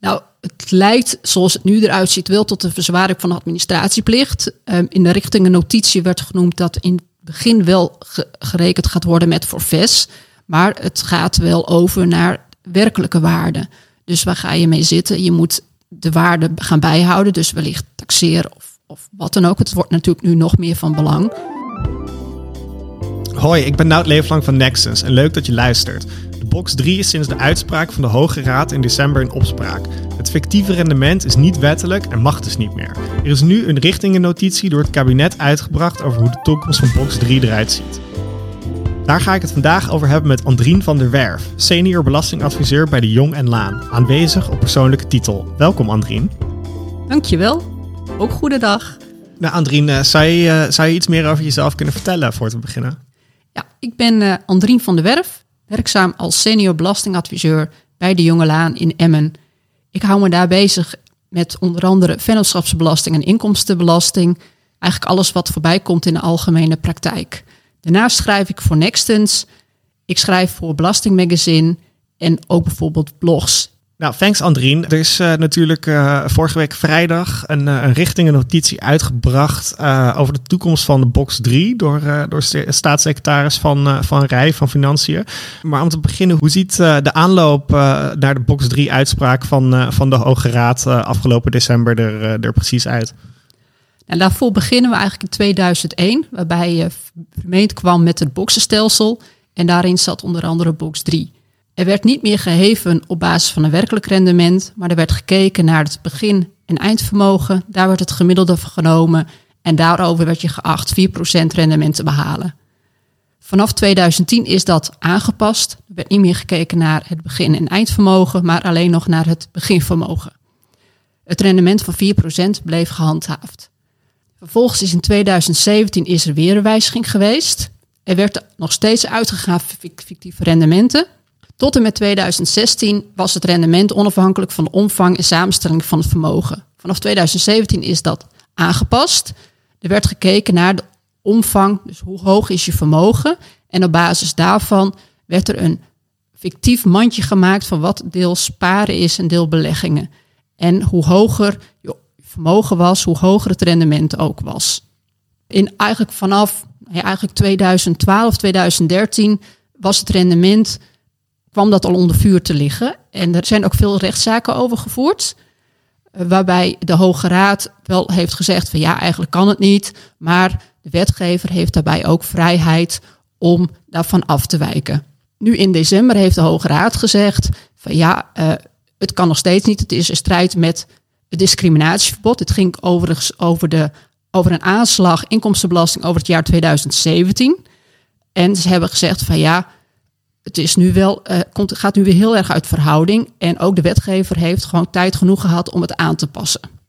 Nou, het leidt zoals het nu eruit ziet wel tot een verzwaring van de administratieplicht. Um, in de richting notitie werd genoemd dat in het begin wel gerekend gaat worden met forfaits. Maar het gaat wel over naar werkelijke waarde. Dus waar ga je mee zitten? Je moet de waarde gaan bijhouden. Dus wellicht taxeren of, of wat dan ook. Het wordt natuurlijk nu nog meer van belang. Hoi, ik ben Nout Leeflang van Nexus en leuk dat je luistert. Box 3 is sinds de uitspraak van de Hoge Raad in december in opspraak. Het fictieve rendement is niet wettelijk en mag dus niet meer. Er is nu een richtingennotitie door het kabinet uitgebracht over hoe de toekomst van box 3 eruit ziet. Daar ga ik het vandaag over hebben met Andrien van der Werf, senior belastingadviseur bij de Jong en Laan, aanwezig op persoonlijke titel. Welkom Andrien. Dankjewel. Ook goedendag. Nou Andrien, eh, zou je, eh, zou je iets meer over jezelf kunnen vertellen voor te beginnen? Ja, ik ben uh, Andrien van der Werf, werkzaam als senior belastingadviseur bij de Jonge Laan in Emmen. Ik hou me daar bezig met onder andere vennootschapsbelasting en inkomstenbelasting. Eigenlijk alles wat voorbij komt in de algemene praktijk. Daarnaast schrijf ik voor Nextens. Ik schrijf voor Belastingmagazine en ook bijvoorbeeld blogs. Nou, thanks Andrien. Er is uh, natuurlijk uh, vorige week vrijdag een, uh, een richtingennotitie uitgebracht over de toekomst van de box 3 door, door staatssecretaris van, van Rij van Financiën. Maar om te beginnen, hoe ziet de aanloop naar de box 3 uitspraak van, van de Hoge Raad afgelopen december er, er precies uit? En daarvoor beginnen we eigenlijk in 2001, waarbij je gemeente kwam met het boxenstelsel. En daarin zat onder andere box 3. Er werd niet meer geheven op basis van een werkelijk rendement, maar er werd gekeken naar het begin- en eindvermogen. Daar werd het gemiddelde genomen en daarover werd je geacht 4% rendement te behalen. Vanaf 2010 is dat aangepast. Er werd niet meer gekeken naar het begin- en eindvermogen, maar alleen nog naar het beginvermogen. Het rendement van 4% bleef gehandhaafd. Vervolgens is in 2017 is er weer een wijziging geweest. Er werd nog steeds uitgegaan fictieve rendementen. Tot en met 2016 was het rendement onafhankelijk van de omvang en samenstelling van het vermogen. Vanaf 2017 is dat aangepast. Er werd gekeken naar de omvang, dus hoe hoog is je vermogen. En op basis daarvan werd er een fictief mandje gemaakt van wat deel sparen is en deel beleggingen. En hoe hoger je vermogen was, hoe hoger het rendement ook was. In eigenlijk vanaf ja, eigenlijk 2012, 2013 was het rendement kwam dat al onder vuur te liggen. En er zijn ook veel rechtszaken over gevoerd. Eh, waarbij de Hoge Raad wel heeft gezegd van ja, eigenlijk kan het niet. Maar de wetgever heeft daarbij ook vrijheid om daarvan af te wijken. Nu in december heeft de Hoge Raad gezegd van ja, uh, het kan nog steeds niet. Het is een strijd met het discriminatieverbod. Het ging overigens over, de, over een aanslag inkomstenbelasting over het jaar 2017. En ze hebben gezegd van ja, het is nu wel, uh, komt, gaat nu weer heel erg uit verhouding. En ook de wetgever heeft gewoon tijd genoeg gehad om het aan te passen.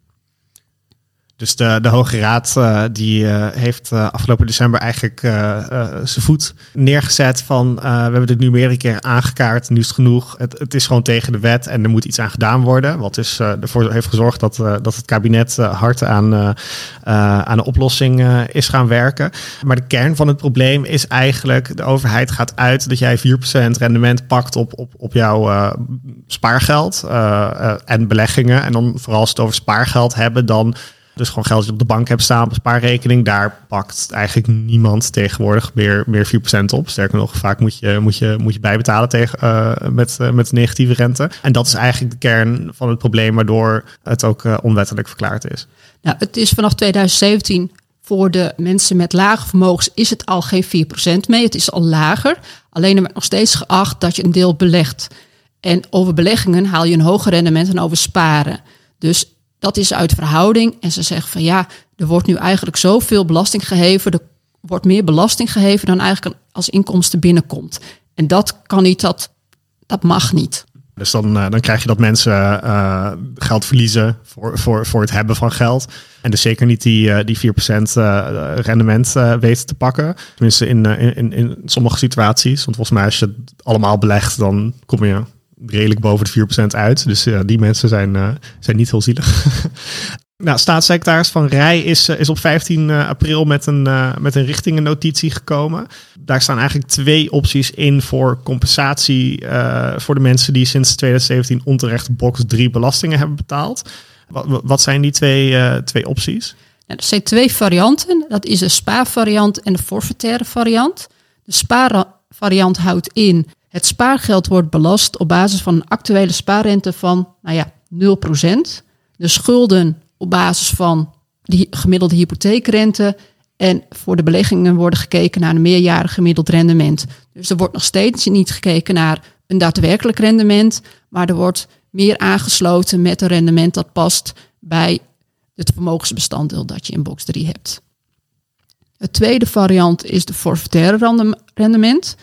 Dus de, de Hoge Raad uh, die uh, heeft uh, afgelopen december eigenlijk zijn voet neergezet van we hebben dit nu meerdere keer aangekaart, nu is het genoeg. Het, het, is gewoon tegen de wet en er moet iets aan gedaan worden. Wat dus ervoor heeft gezorgd dat, dat het kabinet hard aan, aan een oplossing is gaan werken. Maar de kern van het probleem is eigenlijk de overheid gaat uit dat jij 4% rendement pakt op, op, op jouw spaargeld en beleggingen. En dan vooral als het over spaargeld hebben, dan dus gewoon geld dat je op de bank hebt staan op spaarrekening. Daar pakt eigenlijk niemand tegenwoordig meer, meer 4% op. Sterker nog, vaak moet je, moet je, moet je bijbetalen tegen, uh, met, uh, met negatieve rente. En dat is eigenlijk de kern van het probleem waardoor het ook uh, onwettelijk verklaard is. Nou, het is vanaf 2017 voor de mensen met lage vermogens is het al geen 4% mee. Het is al lager. Alleen er wordt nog steeds geacht dat je een deel belegt. En over beleggingen haal je een hoger rendement dan over sparen. Dus dat is uit verhouding. En ze zeggen van ja, er wordt nu eigenlijk zoveel belasting geheven. Er wordt meer belasting geheven dan eigenlijk als inkomsten binnenkomt. En dat kan niet, dat, dat mag niet. Dus dan, uh, dan krijg je dat mensen uh, geld verliezen voor, voor, voor het hebben van geld. En dus zeker niet die, uh, die 4% rendement weten te pakken. Tenminste in, in, in sommige situaties. Want volgens mij als je het allemaal belegt, dan kom je redelijk boven de 4% uit. Dus ja, die mensen zijn, uh, zijn niet heel zielig. Nou, staatssecretaris Van Rij is, is op 15 april met een, met een richtingennotitie gekomen. Daar staan eigenlijk twee opties in voor compensatie voor de mensen die sinds 2017 onterecht box 3 belastingen hebben betaald. Wat, wat zijn die twee, twee opties? Nou, er zijn twee varianten. Dat is de spaarvariant en de forfaitaire variant. De spaarvariant houdt in het spaargeld wordt belast op basis van een actuele spaarrente van nou ja, 0%. De schulden op basis van die gemiddelde hypotheekrente. En voor de beleggingen worden gekeken naar een meerjarig gemiddeld rendement. Dus er wordt nog steeds niet gekeken naar een daadwerkelijk rendement, maar er wordt meer aangesloten met een rendement dat past bij het vermogensbestanddeel dat je in box 3 hebt. Het tweede variant is de forfaitaire rendement.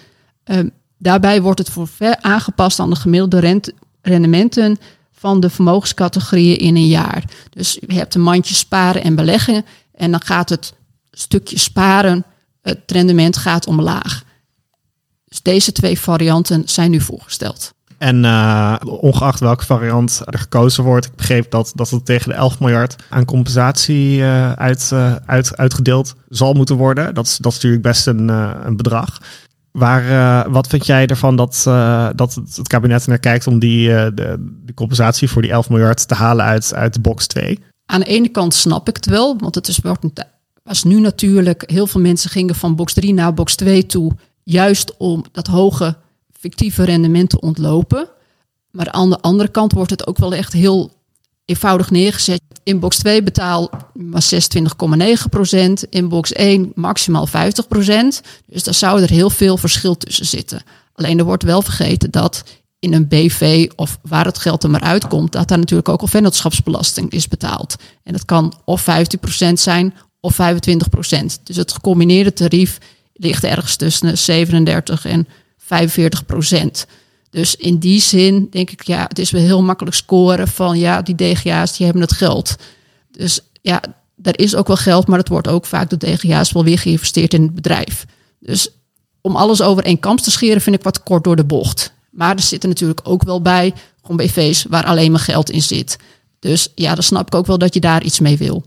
Ehm, daarbij wordt het forfait aangepast aan de gemiddelde rendementen van de vermogenscategorieën in een jaar. Dus je hebt een mandje sparen en beleggen en dan gaat het stukje sparen, het rendement gaat omlaag. Dus deze twee varianten zijn nu voorgesteld. En uh, ongeacht welke variant er gekozen wordt, ik begreep dat, dat het tegen de 11 miljard aan compensatie uh, uit, uh, uit, uitgedeeld zal moeten worden. Dat is, dat is natuurlijk best een, een bedrag. Waar, wat vind jij ervan dat, dat het, kabinet naar kijkt om die, de, de, compensatie voor die 11 miljard te halen uit, uit box 2? Aan de ene kant snap ik het wel, want het is, was nu natuurlijk, heel veel mensen gingen van box 3 naar box 2 toe, juist om dat hoge fictieve rendementen ontlopen. Maar aan de andere kant wordt het ook wel echt heel eenvoudig neergezet. In box 2 betaal maar 26,9% In box 1 maximaal 50% Dus daar zou er heel veel verschil tussen zitten. Alleen er wordt wel vergeten dat in een BV of waar het geld er maar uitkomt, dat daar natuurlijk ook al vennootschapsbelasting is betaald. En dat kan of 15% zijn of 25%. Dus het gecombineerde tarief ligt ergens tussen 37 en 45 procent. Dus in die zin denk ik, ja, het is wel heel makkelijk scoren van ja, die DGA's die hebben het geld. Dus ja, er is ook wel geld, maar het wordt ook vaak door DGA's wel weer geïnvesteerd in het bedrijf. Dus om alles over één kamp te scheren vind ik wat kort door de bocht. Maar er zitten natuurlijk ook wel bij gewoon BV's waar alleen maar geld in zit. Dus ja, dan snap ik ook wel dat je daar iets mee wil.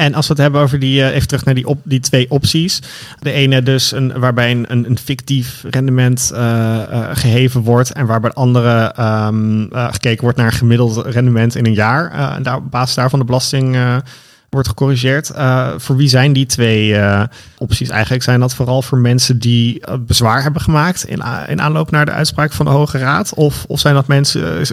En als we het hebben over die, uh, even terug naar die, die twee opties. De ene dus een, waarbij een, een, fictief rendement uh, uh, geheven wordt. En waarbij de andere um, gekeken wordt naar een gemiddeld rendement in een jaar. en daar, op basis daarvan de belasting wordt gecorrigeerd. voor wie zijn die twee opties eigenlijk? Zijn dat vooral voor mensen die bezwaar hebben gemaakt in, in aanloop naar de uitspraak van de Hoge Raad? Of, of zijn dat mensen,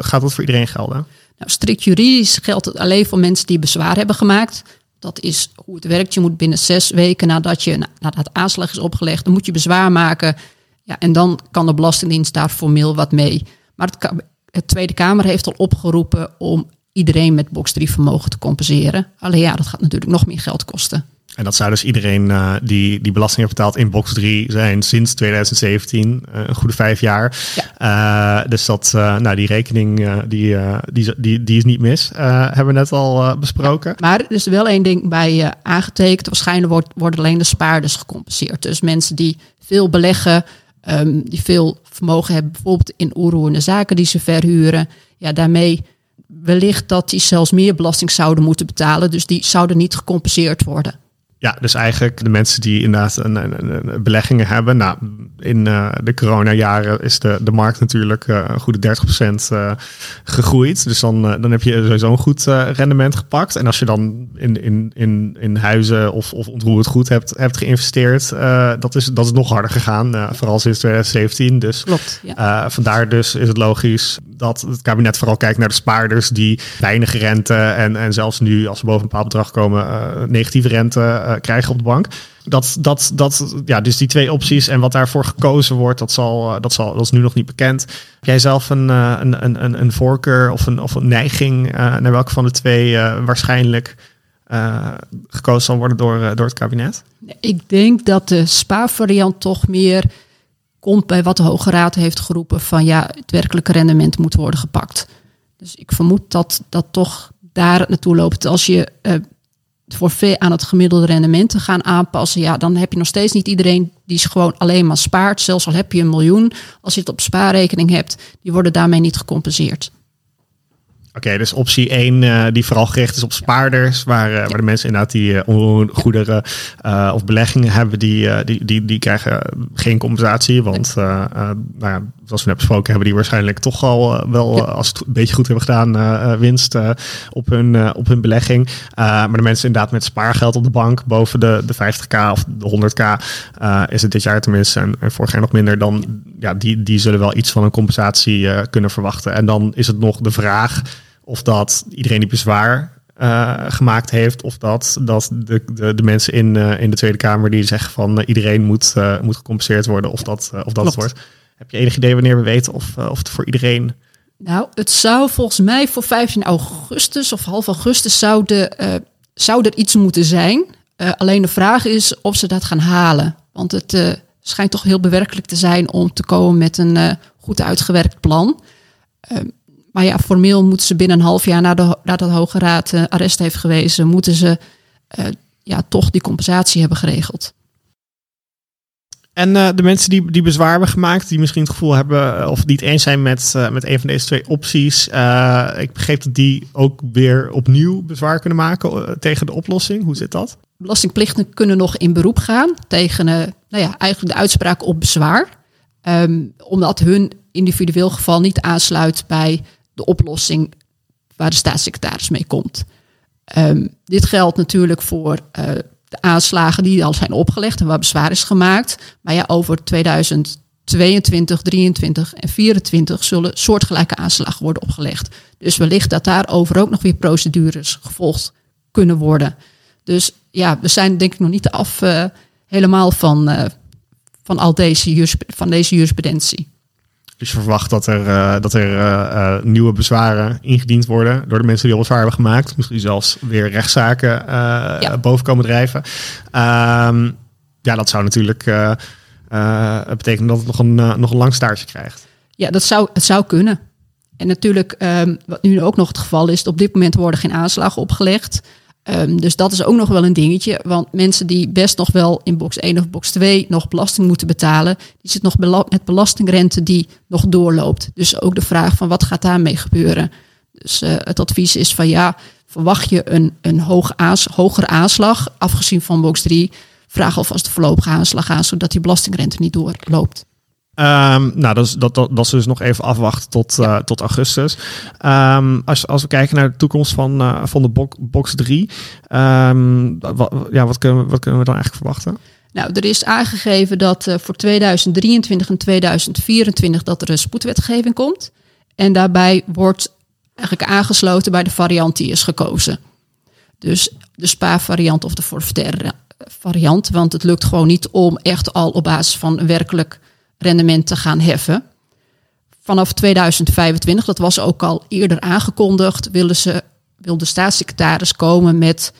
gaat dat voor iedereen gelden? Nou, strikt juridisch geldt het alleen voor mensen die bezwaar hebben gemaakt. Dat is hoe het werkt. Je moet binnen zes weken nadat, je, nadat aanslag is opgelegd, dan moet je bezwaar maken. Ja, en dan kan de Belastingdienst daar formeel wat mee. Maar het, het Tweede Kamer heeft al opgeroepen om iedereen met box 3 vermogen te compenseren. Alleen ja, dat gaat natuurlijk nog meer geld kosten. En dat zou dus iedereen uh, die, die belasting heeft betaald in box 3 zijn sinds 2017, uh, eh, een goede vijf jaar. Ja. Uh, dus dat, nou, die rekening die, die, die, die is niet mis. hebben we net al besproken. Ja, maar er is wel één ding bij aangetekend. Waarschijnlijk wordt, worden alleen de spaarders gecompenseerd. Dus mensen die veel beleggen, um, die veel vermogen hebben, bijvoorbeeld in oerroerende zaken die ze verhuren. Ja, daarmee wellicht dat die zelfs meer belasting zouden moeten betalen. Dus die zouden niet gecompenseerd worden. Ja, dus eigenlijk de mensen die inderdaad een, een, een beleggingen hebben. Nou, in uh, de coronajaren is de, de markt natuurlijk uh, een goede 30% uh, gegroeid. Dus dan, dan heb je sowieso een goed rendement gepakt. En als je dan in, in, in, in huizen of, of ontroerend goed hebt, hebt geïnvesteerd, dat, is, dat is nog harder gegaan. vooral sinds 2017. Dus Klopt, ja. vandaar dus is het logisch dat het kabinet vooral kijkt naar de spaarders die weinig rente en, en zelfs nu als ze boven een bepaald bedrag komen, negatieve rente uh, krijgen op de bank. Dat, dat, dat, ja, dus die twee opties en wat daarvoor gekozen wordt, dat, zal, uh, dat, zal, dat is nu nog niet bekend. Heb jij zelf een, een, een, een voorkeur of een, of een neiging naar welke van de twee waarschijnlijk gekozen zal worden door, door het kabinet? Ik denk dat de spaarvariant toch meer komt bij wat de Hoge Raad heeft geroepen van ja, het werkelijke rendement moet worden gepakt. Dus ik vermoed dat dat toch daar naartoe loopt. Als je forfait aan het gemiddelde rendement te gaan aanpassen, ja, dan heb je nog steeds niet iedereen die gewoon alleen maar spaart. Zelfs al heb je een miljoen, als je het op spaarrekening hebt, die worden daarmee niet gecompenseerd. Oké, dus optie 1 uh, die vooral gericht is op spaarders, waar, uh, waar de mensen inderdaad die uh, goederen of beleggingen hebben, die, die, die, die krijgen geen compensatie. Want nou ja, zoals we net besproken hebben, die waarschijnlijk toch al wel, als het een beetje goed hebben gedaan, winst op, hun, op hun belegging. maar de mensen inderdaad met spaargeld op de bank boven de, de 50k of de 100k is het dit jaar tenminste en, en vorig jaar nog minder, dan ja, die, die zullen wel iets van een compensatie kunnen verwachten. En dan is het nog de vraag of dat iedereen die bezwaar uh, gemaakt heeft, of dat, dat de, de, de mensen in, uh, in de Tweede Kamer die zeggen van uh, iedereen moet, moet gecompenseerd worden, of dat, of dat het wordt. Heb je enig idee wanneer we weten of, of het voor iedereen. Nou, het zou volgens mij voor 15 augustus of half augustus zou, de, zou er iets moeten zijn. alleen de vraag is of ze dat gaan halen. Want het schijnt toch heel bewerkelijk te zijn om te komen met een goed uitgewerkt plan. Ehm, maar ja, formeel moeten ze binnen een half jaar nadat de, de Hoge Raad uh, arrest heeft gewezen, moeten ze uh, ja, toch die compensatie hebben geregeld. En uh, de mensen die, die bezwaar hebben gemaakt, die misschien het gevoel hebben of niet eens zijn met, met een van deze twee opties. ik begreep dat die ook weer opnieuw bezwaar kunnen maken tegen de oplossing. Hoe zit dat? Belastingplichten kunnen nog in beroep gaan tegen nou ja, eigenlijk de uitspraak op bezwaar. Um, omdat hun individueel geval niet aansluit bij de oplossing waar de staatssecretaris mee komt. Um, dit geldt natuurlijk voor uh, de aanslagen die al zijn opgelegd en waar bezwaar is gemaakt. Maar ja, over 2022, 23 en 24 zullen soortgelijke aanslagen worden opgelegd. Dus wellicht dat daarover ook nog weer procedures gevolgd kunnen worden. Dus ja, we zijn denk ik nog niet af uh, helemaal van, uh, van al deze, van deze jurisprudentie. Dus je verwacht dat er, uh, dat er uh, nieuwe bezwaren ingediend worden door de mensen die al bezwaar hebben gemaakt. Misschien zelfs weer rechtszaken ja. boven komen drijven. Um, ja, dat zou natuurlijk betekenen dat het nog een, nog een lang staartje krijgt. Ja, dat zou, het zou kunnen. En natuurlijk, um, wat nu ook nog het geval is, op dit moment worden geen aanslagen opgelegd. Um, dus dat is ook nog wel een dingetje. Want mensen die best nog wel in box 1 of box 2 nog belasting moeten betalen, die zit nog met belastingrente die nog doorloopt. Dus ook de vraag van wat gaat daarmee gebeuren. Dus uh, het advies is van ja, verwacht je een, een hoog aans, hogere aanslag, afgezien van box 3, vraag alvast de voorlopige aanslag aan, zodat die belastingrente niet doorloopt. Um, nou, dat is, dat, dat, dat is dus nog even afwachten tot, uh, tot augustus. Um, als, als we kijken naar de toekomst van, uh, van de box, box 3, um, ehm, wat, ja, wat, kunnen we, wat kunnen we dan eigenlijk verwachten? Nou, er is aangegeven dat uh, voor 2023 en 2024 dat er een spoedwetgeving komt. En daarbij wordt eigenlijk aangesloten bij de variant die is gekozen. Dus de spaarvariant of de forfaitaire variant. Want het lukt gewoon niet om echt al op basis van werkelijk rendement te gaan heffen. Vanaf 2025, dat was ook al eerder aangekondigd, willen ze, wil de staatssecretaris komen met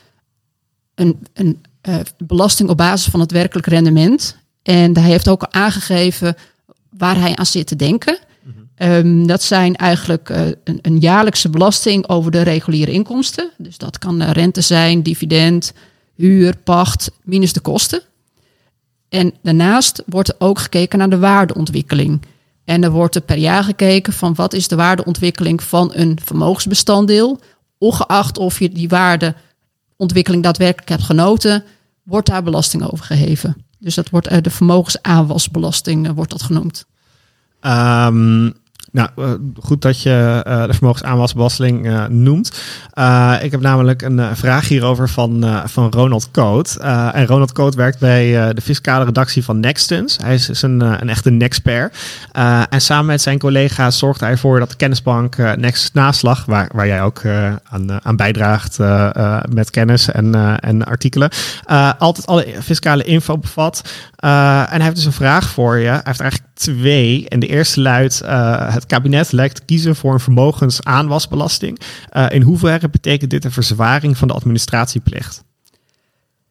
een, een uh, belasting op basis van het werkelijk rendement. En hij heeft ook al aangegeven waar hij aan zit te denken. Um, dat zijn eigenlijk uh, een, een, jaarlijkse belasting over de reguliere inkomsten. Dus dat kan uh, rente zijn, dividend, huur, pacht, minus de kosten. En daarnaast wordt er ook gekeken naar de waardeontwikkeling. En er wordt er per jaar gekeken van wat is de waardeontwikkeling van een vermogensbestanddeel. Ongeacht of je die waardeontwikkeling daadwerkelijk hebt genoten, wordt daar belasting over geheven. Dus dat wordt uh, de vermogensaanwasbelasting uh, wordt dat genoemd. Um, nou, uh, goed dat je uh, de vermogensaanwasbelasting uh, noemt. ik heb namelijk een vraag hierover van, van Ronald Coot. en Ronald Coot werkt bij de fiscale redactie van Nextens. Hij is, is een, een echte Nexpert. en samen met zijn collega's zorgt hij ervoor dat de kennisbank Next Naslag, waar, waar jij ook aan, aan bijdraagt met kennis en, en artikelen, altijd alle fiscale info bevat. en hij heeft dus een vraag voor je. Hij heeft eigenlijk twee. En de eerste luidt: het kabinet lijkt kiezen voor een vermogensaanwasbelasting. Uh, in hoeverre betekent dit een verzwaring van de administratieplicht?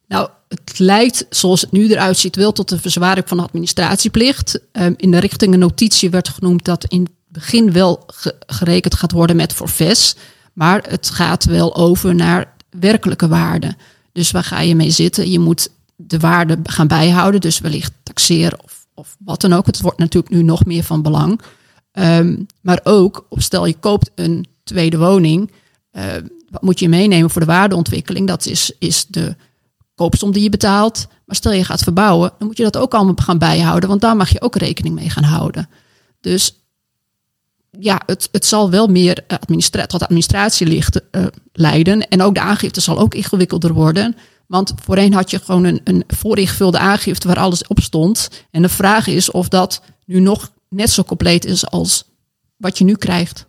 Nou, het lijkt zoals het nu eruit ziet wel tot een verzwaring van de administratieplicht. Um, in de richting notitie werd genoemd dat in het begin wel gerekend gaat worden met forfaits. Maar het gaat wel over naar werkelijke waarde. Dus waar ga je mee zitten? Je moet de waarde gaan bijhouden, dus wellicht taxeren of, of wat dan ook. Het wordt natuurlijk nu nog meer van belang. Um, maar ook, stel je koopt een tweede woning, uh, wat moet je meenemen voor de waardeontwikkeling? Dat is, is de koopsom die je betaalt. Maar stel je gaat verbouwen, dan moet je dat ook allemaal gaan bijhouden, want daar mag je ook rekening mee gaan houden. Dus ja, het, het zal wel meer administra tot administratie lichten, uh, leiden. En ook de aangifte zal ook ingewikkelder worden. Want voorheen had je gewoon een, een vooringevulde aangifte waar alles op stond. En de vraag is of dat nu nog net zo compleet is als wat je nu krijgt.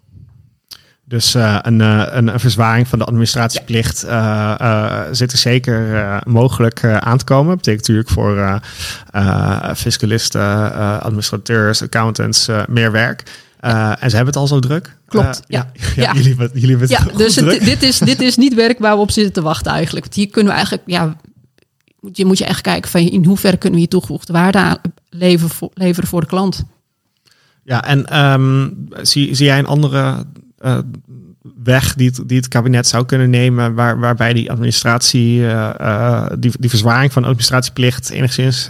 Dus uh, een, een, een, verzwaring van de administratieplicht uh, zit er zeker mogelijk aan te komen. Dat betekent natuurlijk voor fiscalisten, administrateurs, accountants meer werk. en ze hebben het al zo druk. Klopt, ja. ja. ja. Jullie, jullie het ja, dus het, dit, is, dit is niet werk waar we op zitten te wachten eigenlijk. Want hier kunnen we eigenlijk, ja, je moet je echt kijken van in hoeverre kunnen we hier toegevoegde waarde aan leveren voor, leveren voor de klant. Ja, en um, zie, zie jij een andere uh, weg die het, die het kabinet zou kunnen nemen, waar, waarbij die administratie, uh, uh, die, die verzwaring van administratieplicht enigszins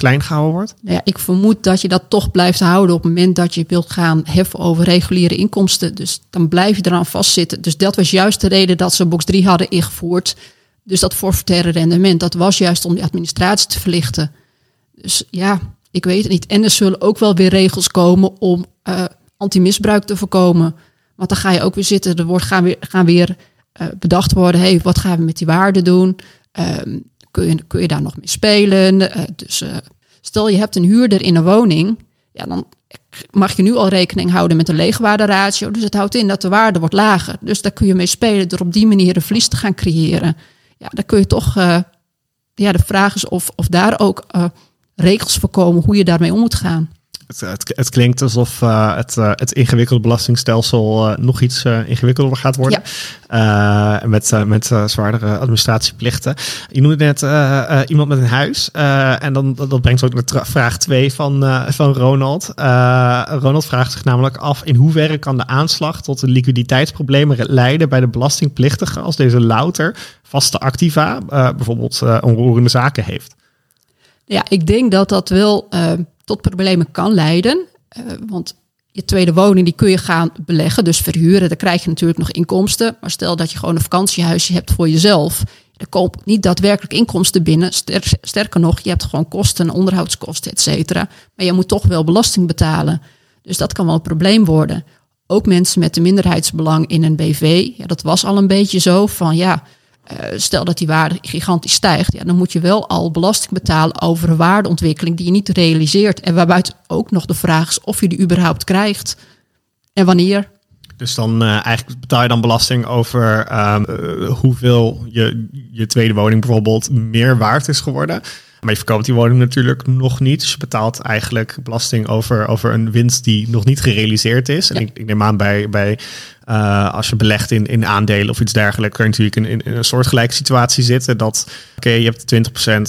klein gehouden wordt? Ja, ik vermoed dat je dat toch blijft houden op het moment dat je wilt gaan heffen over reguliere inkomsten. Dus dan blijf je eraan vastzitten. Dus dat was juist de reden dat ze box 3 hadden ingevoerd. Dus dat forfaitaire rendement, dat was juist om die administratie te verlichten. Dus ja, ik weet het niet. En er zullen ook wel weer regels komen om uh, antimisbruik te voorkomen. Want dan ga je ook weer zitten, er wordt, gaan weer, gaan weer uh, bedacht worden, hey, wat gaan we met die waarden doen? Um, kun, je, kun je daar nog mee spelen? Uh, dus stel je hebt een huurder in een woning, ja, dan mag je nu al rekening houden met een leegwaarderatio. Dus het houdt in dat de waarde wordt lager. Dus daar kun je mee spelen door op die manier een verlies te gaan creëren. Ja, dan kun je toch, ja, de vraag is of, of daar ook regels voorkomen hoe je daarmee om moet gaan. Het, het, het klinkt alsof uh, het, uh, het ingewikkelde belastingstelsel uh, nog iets ingewikkelder gaat worden. Ja. met met zwaardere administratieplichten. Je noemde net iemand met een huis. en dan, dat brengt ook naar vraag 2 van, van Ronald. Ronald vraagt zich namelijk af in hoeverre kan de aanslag tot de liquiditeitsproblemen leiden bij de belastingplichtige als deze louter vaste activa, bijvoorbeeld onroerende zaken heeft. Ja, ik denk dat dat wel uh, tot problemen kan leiden. Uh, want je tweede woning die kun je gaan beleggen, dus verhuren. Dan krijg je natuurlijk nog inkomsten. Maar stel dat je gewoon een vakantiehuisje hebt voor jezelf. Er komt niet daadwerkelijk inkomsten binnen. Sterker nog, je hebt gewoon kosten, onderhoudskosten, et cetera. Maar je moet toch wel belasting betalen. Dus dat kan wel een probleem worden. Ook mensen met een minderheidsbelang in een BV. Ja, dat was al een beetje zo van ja eh, stel dat die waarde gigantisch stijgt, ja, dan moet je wel al belasting betalen over een waardeontwikkeling die je niet realiseert. En waarbij ook nog de vraag is of je die überhaupt krijgt en wanneer. Dus dan uh, eigenlijk betaal je dan belasting over uh, hoeveel je, je tweede woning bijvoorbeeld meer waard is geworden. Maar je verkoopt die woning natuurlijk nog niet. Dus je betaalt eigenlijk belasting over, over een winst die nog niet gerealiseerd is. En ik, ik, neem aan bij, bij uh, als je belegt in, in aandelen of iets dergelijks, kun je natuurlijk in, in, een soortgelijke situatie zitten. Dat oké, je hebt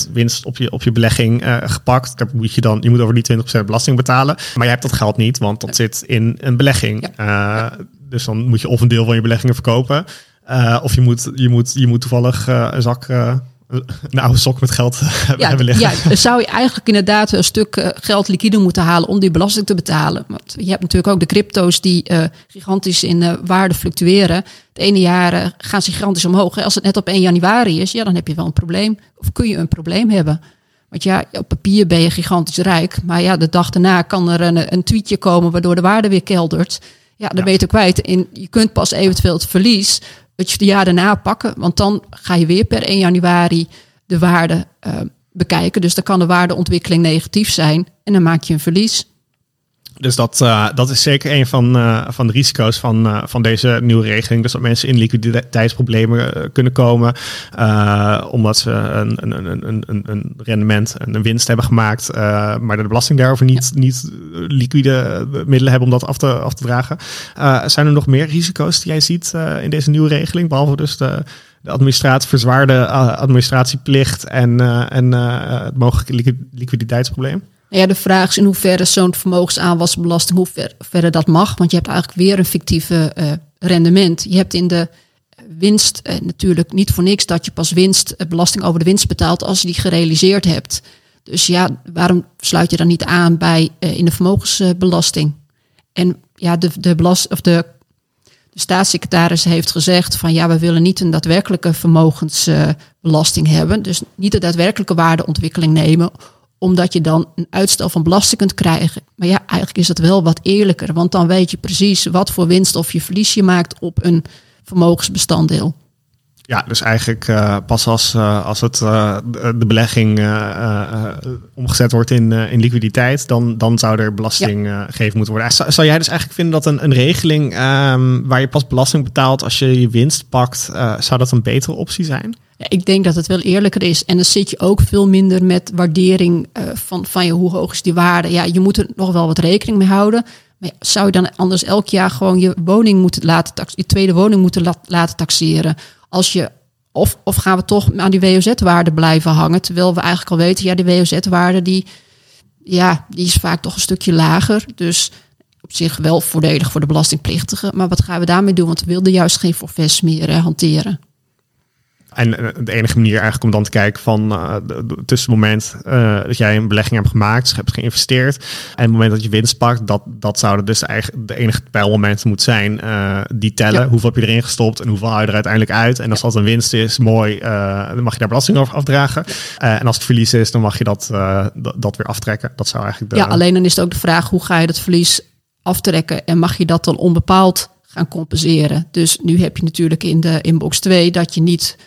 20% winst op je, op je belegging uh, gepakt. Daar moet je dan, je moet over die 20% belasting betalen. Maar je hebt dat geld niet, want dat zit in een belegging. Ja. Uh, dus dan moet je of een deel van je beleggingen verkopen. of je moet, je moet, je moet toevallig een zak een oude sok met geld ja, hebben liggen. Ja, zou je eigenlijk inderdaad een stuk eh, geld liquide moeten halen om die belasting te betalen. Want je hebt natuurlijk ook de crypto's die uh, gigantisch in uh, waarde fluctueren. Het ene jaar gaan ze gigantisch omhoog. Als het net op 1 januari is, ja, dan heb je wel een probleem. Of kun je een probleem hebben. Want ja, op papier ben je gigantisch rijk. Maar ja, de dag daarna kan er een, een tweetje komen waardoor de waarde weer keldert. Ja, dan ja. ben je het kwijt. En je kunt pas eventueel het verlies het jaar daarna pakken. Want dan ga je weer per 1 januari de waarde uh, bekijken. Dus dan kan de waardeontwikkeling negatief zijn en dan maak je een verlies. Dus dat, uh, dat is zeker een van, uh, van de risico's van, uh, van deze nieuwe regeling. Dus dat mensen in liquiditeitsproblemen kunnen komen. omdat ze een, een, een, een, een rendement, een winst hebben gemaakt. maar de belasting daarover niet, ja. niet liquide middelen hebben om dat af te, af te dragen. zijn er nog meer risico's die jij ziet in deze nieuwe regeling? Behalve dus de, de administratie, verzwaarde administratieplicht en, en het mogelijke liquiditeitsprobleem? Ja, de vraag is in hoeverre zo'n vermogensaanwasbelasting, hoe ver, verre dat mag. Want je hebt eigenlijk weer een fictieve rendement. Je hebt in de winst natuurlijk niet voor niks dat je pas winst, belasting over de winst betaalt als je die gerealiseerd hebt. Dus ja, waarom sluit je dan niet aan bij in de vermogensbelasting? En ja, de, de, belast, of de De staatssecretaris heeft gezegd van ja, we willen niet een daadwerkelijke vermogensbelasting hebben. Dus niet de daadwerkelijke waardeontwikkeling nemen, omdat je dan een uitstel van belasting kunt krijgen. Maar ja, eigenlijk is het wel wat eerlijker, want dan weet je precies wat voor winst of je verlies je maakt op een vermogensbestanddeel. Ja, dus eigenlijk uh, pas als, uh, als het, uh, de belegging omgezet wordt in, in liquiditeit, dan, dan zou er belasting ja. gegeven moeten worden. Zou, zou, jij dus eigenlijk vinden dat een, een regeling um, waar je pas belasting betaalt als je je winst pakt, zou dat een betere optie zijn? Ja, ik denk dat het wel eerlijker is. En dan zit je ook veel minder met waardering van, van je, hoe hoog is die waarde. Ja, je moet er nog wel wat rekening mee houden. Maar zou je dan anders elk jaar gewoon je woning moeten laten taxeren, je tweede woning moeten la laten taxeren? Als je, of, of gaan we toch aan die WOZ-waarde blijven hangen? Terwijl we eigenlijk al weten, ja, die WOZ-waarde die, ja, die is vaak toch een stukje lager. Dus op zich wel voordelig voor de belastingplichtigen. Maar wat gaan we daarmee doen? Want we wilden juist geen forfaits meer hanteren. En eh, de enige manier eigenlijk om dan te kijken van uh, tussen het moment uh, dat jij een belegging hebt gemaakt, dus hebt geïnvesteerd, en het moment dat je winst pakt, dat, dat zouden dus eigenlijk de enige pijlmomenten moeten zijn uh, die tellen. Ja. Hoeveel heb je erin gestopt en hoeveel haal je er uiteindelijk uit? En als dat een winst is, mooi, dan mag je daar belasting over afdragen. en als het verlies is, dan mag je dat, dat weer aftrekken. Dat zou eigenlijk de... Ja, alleen dan is het ook de vraag, hoe ga je dat verlies aftrekken en mag je dat dan onbepaald gaan compenseren? Dus nu heb je natuurlijk in de inbox 2 dat je niet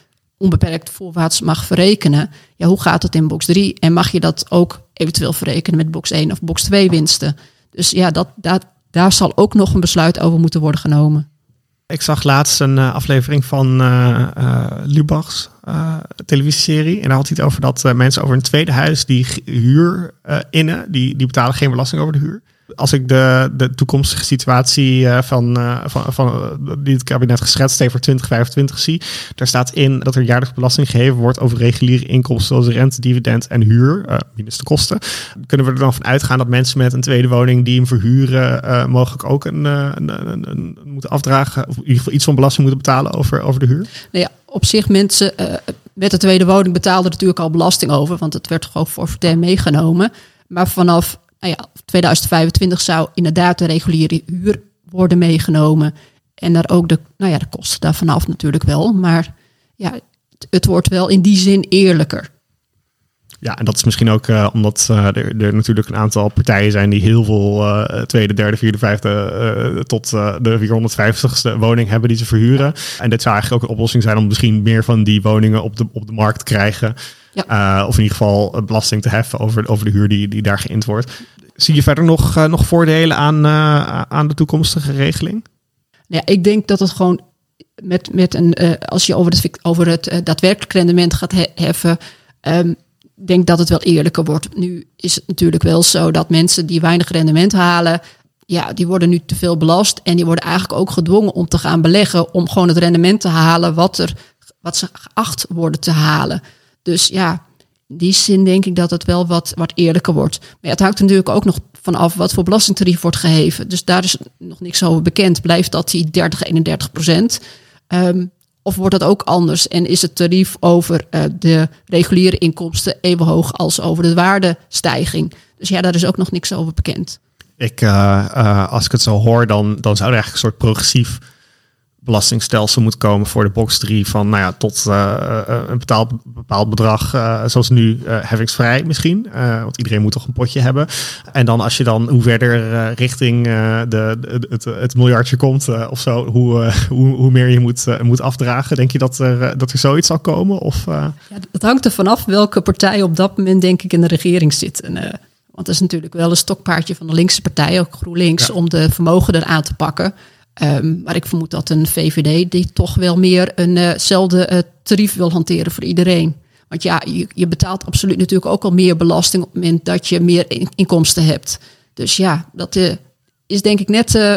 onbeperkt voorwaarts mag verrekenen. Ja, hoe gaat het in box 3? En mag je dat ook eventueel verrekenen met box 1 of box 2 winsten? Dus ja, dat, dat, daar zal ook nog een besluit over moeten worden genomen. Ik zag laatst een uh, aflevering van uh, uh, Lubachs televisieserie. En daar had hij het over dat mensen over een tweede huis die huur innen, die, die betalen geen belasting over de huur als ik de, de toekomstige situatie uh, van, uh, van, van uh, die het kabinet geschetst heeft voor 2025 zie, daar staat in dat er jaarlijks belasting geheven wordt over reguliere inkomsten zoals rente, dividend en huur, minus de kosten. Kunnen we er dan van uitgaan dat mensen met een tweede woning die hem verhuren mogelijk ook een, een, een, een, moeten afdragen, of in ieder geval iets van belasting moeten betalen over, over de huur? Nou ja, op zich mensen met de tweede woning betaalden natuurlijk al belasting over, want het werd gewoon voor meegenomen. Maar vanaf nou ja, 2025 zou inderdaad de reguliere huur worden meegenomen. En daar ook de, nou ja, de kosten daarvan af natuurlijk wel. Maar ja, het, het wordt wel in die zin eerlijker. Ja, en dat is misschien ook uh, omdat uh, er, er, natuurlijk een aantal partijen zijn die heel veel uh, tweede, derde, vierde, vijfde tot de 450ste woning hebben die ze verhuren. En dit zou eigenlijk ook een oplossing zijn om misschien meer van die woningen op de, op de markt te krijgen. Ja. of in ieder geval belasting te heffen over, over de huur die, die daar geïnd wordt. Zie je verder nog, nog voordelen aan, aan de toekomstige regeling? Ja, ik denk dat het gewoon met, met een, als je over het, over het daadwerkelijk rendement gaat he heffen, um, denk dat het wel eerlijker wordt. Nu is het natuurlijk wel zo dat mensen die weinig rendement halen, ja, die worden nu te veel belast en die worden eigenlijk ook gedwongen om te gaan beleggen om gewoon het rendement te halen wat, er, wat ze geacht worden te halen. Dus ja, die zin denk ik dat het wel wat, wat eerlijker wordt. Maar het hangt natuurlijk ook nog vanaf wat voor belastingtarief wordt geheven. Dus daar is nog niks over bekend. Blijft dat die 30, 31 procent? Um, of wordt dat ook anders? En is het tarief over uh, de reguliere inkomsten even hoog als over de waardestijging? Dus ja, daar is ook nog niks over bekend. Ik, uh, uh, als ik het zo hoor, dan, dan zou er eigenlijk een soort progressief belastingstelsel moet komen voor de box 3 van nou ja, tot uh, een betaald, bepaald bedrag, uh, zoals nu heffingsvrij misschien, want iedereen moet toch een potje hebben. En dan als je dan hoe verder richting de, de, het, het miljardje komt of zo, hoe, hoe, hoe meer je moet, moet afdragen, denk je dat er, dat er zoiets zal komen? Of, ja, dat hangt er vanaf welke partij op dat moment denk ik in de regering zit. En, want dat is natuurlijk wel een stokpaardje van de linkse partij, ook GroenLinks, ja. om de vermogen eraan te pakken. Um, maar ik vermoed dat een VVD die toch wel meer eenzelfde uh, uh, tarief wil hanteren voor iedereen. Want ja, je, je, betaalt absoluut natuurlijk ook al meer belasting op het moment dat je meer in, inkomsten hebt. Dus ja, dat uh, is denk ik net eh,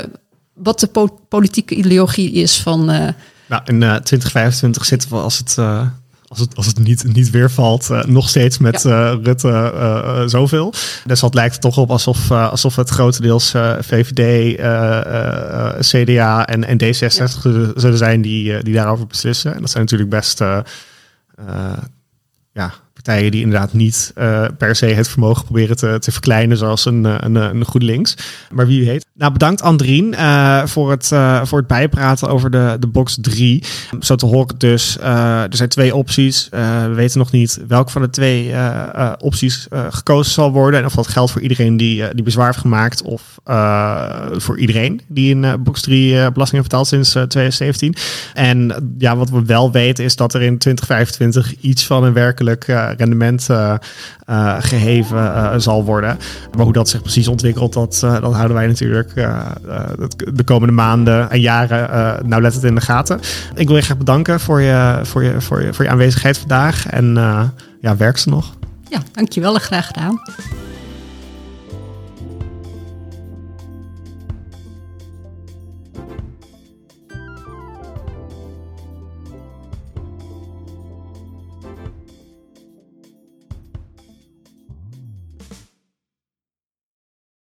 wat de po politieke ideologie is van. nou, in 2025 zitten we als het als het, als het niet, niet weer valt, uh, nog steeds met ja. uh, Rutte uh, zoveel. Dus dat lijkt er toch op alsof, alsof het grotendeels VVD, CDA en, en D66 ja. zullen zijn die, die daarover beslissen. En dat zijn natuurlijk best ja, partijen die inderdaad niet uh, per se het vermogen proberen te, te verkleinen, zoals een, een, een GroenLinks. Maar wie weet. Nou, bedankt Andrien voor, het, voor het bijpraten over de, de box 3. Zo te horen dus, er zijn twee opties. we weten nog niet welke van de twee opties gekozen zal worden. En of dat geldt voor iedereen die, die bezwaar heeft gemaakt of voor iedereen die in box 3 belasting heeft betaald sinds 2017. En ja, wat we wel weten is dat er in 2025 iets van een werkelijk rendement uh, geheven zal worden. Maar hoe dat zich precies ontwikkelt, dat, dat houden wij natuurlijk de komende maanden en jaren nauwlettend in de gaten. Ik wil je graag bedanken voor je, voor je, voor je, voor je aanwezigheid vandaag. En ja, werk ze nog. Ja, dankjewel. Graag gedaan.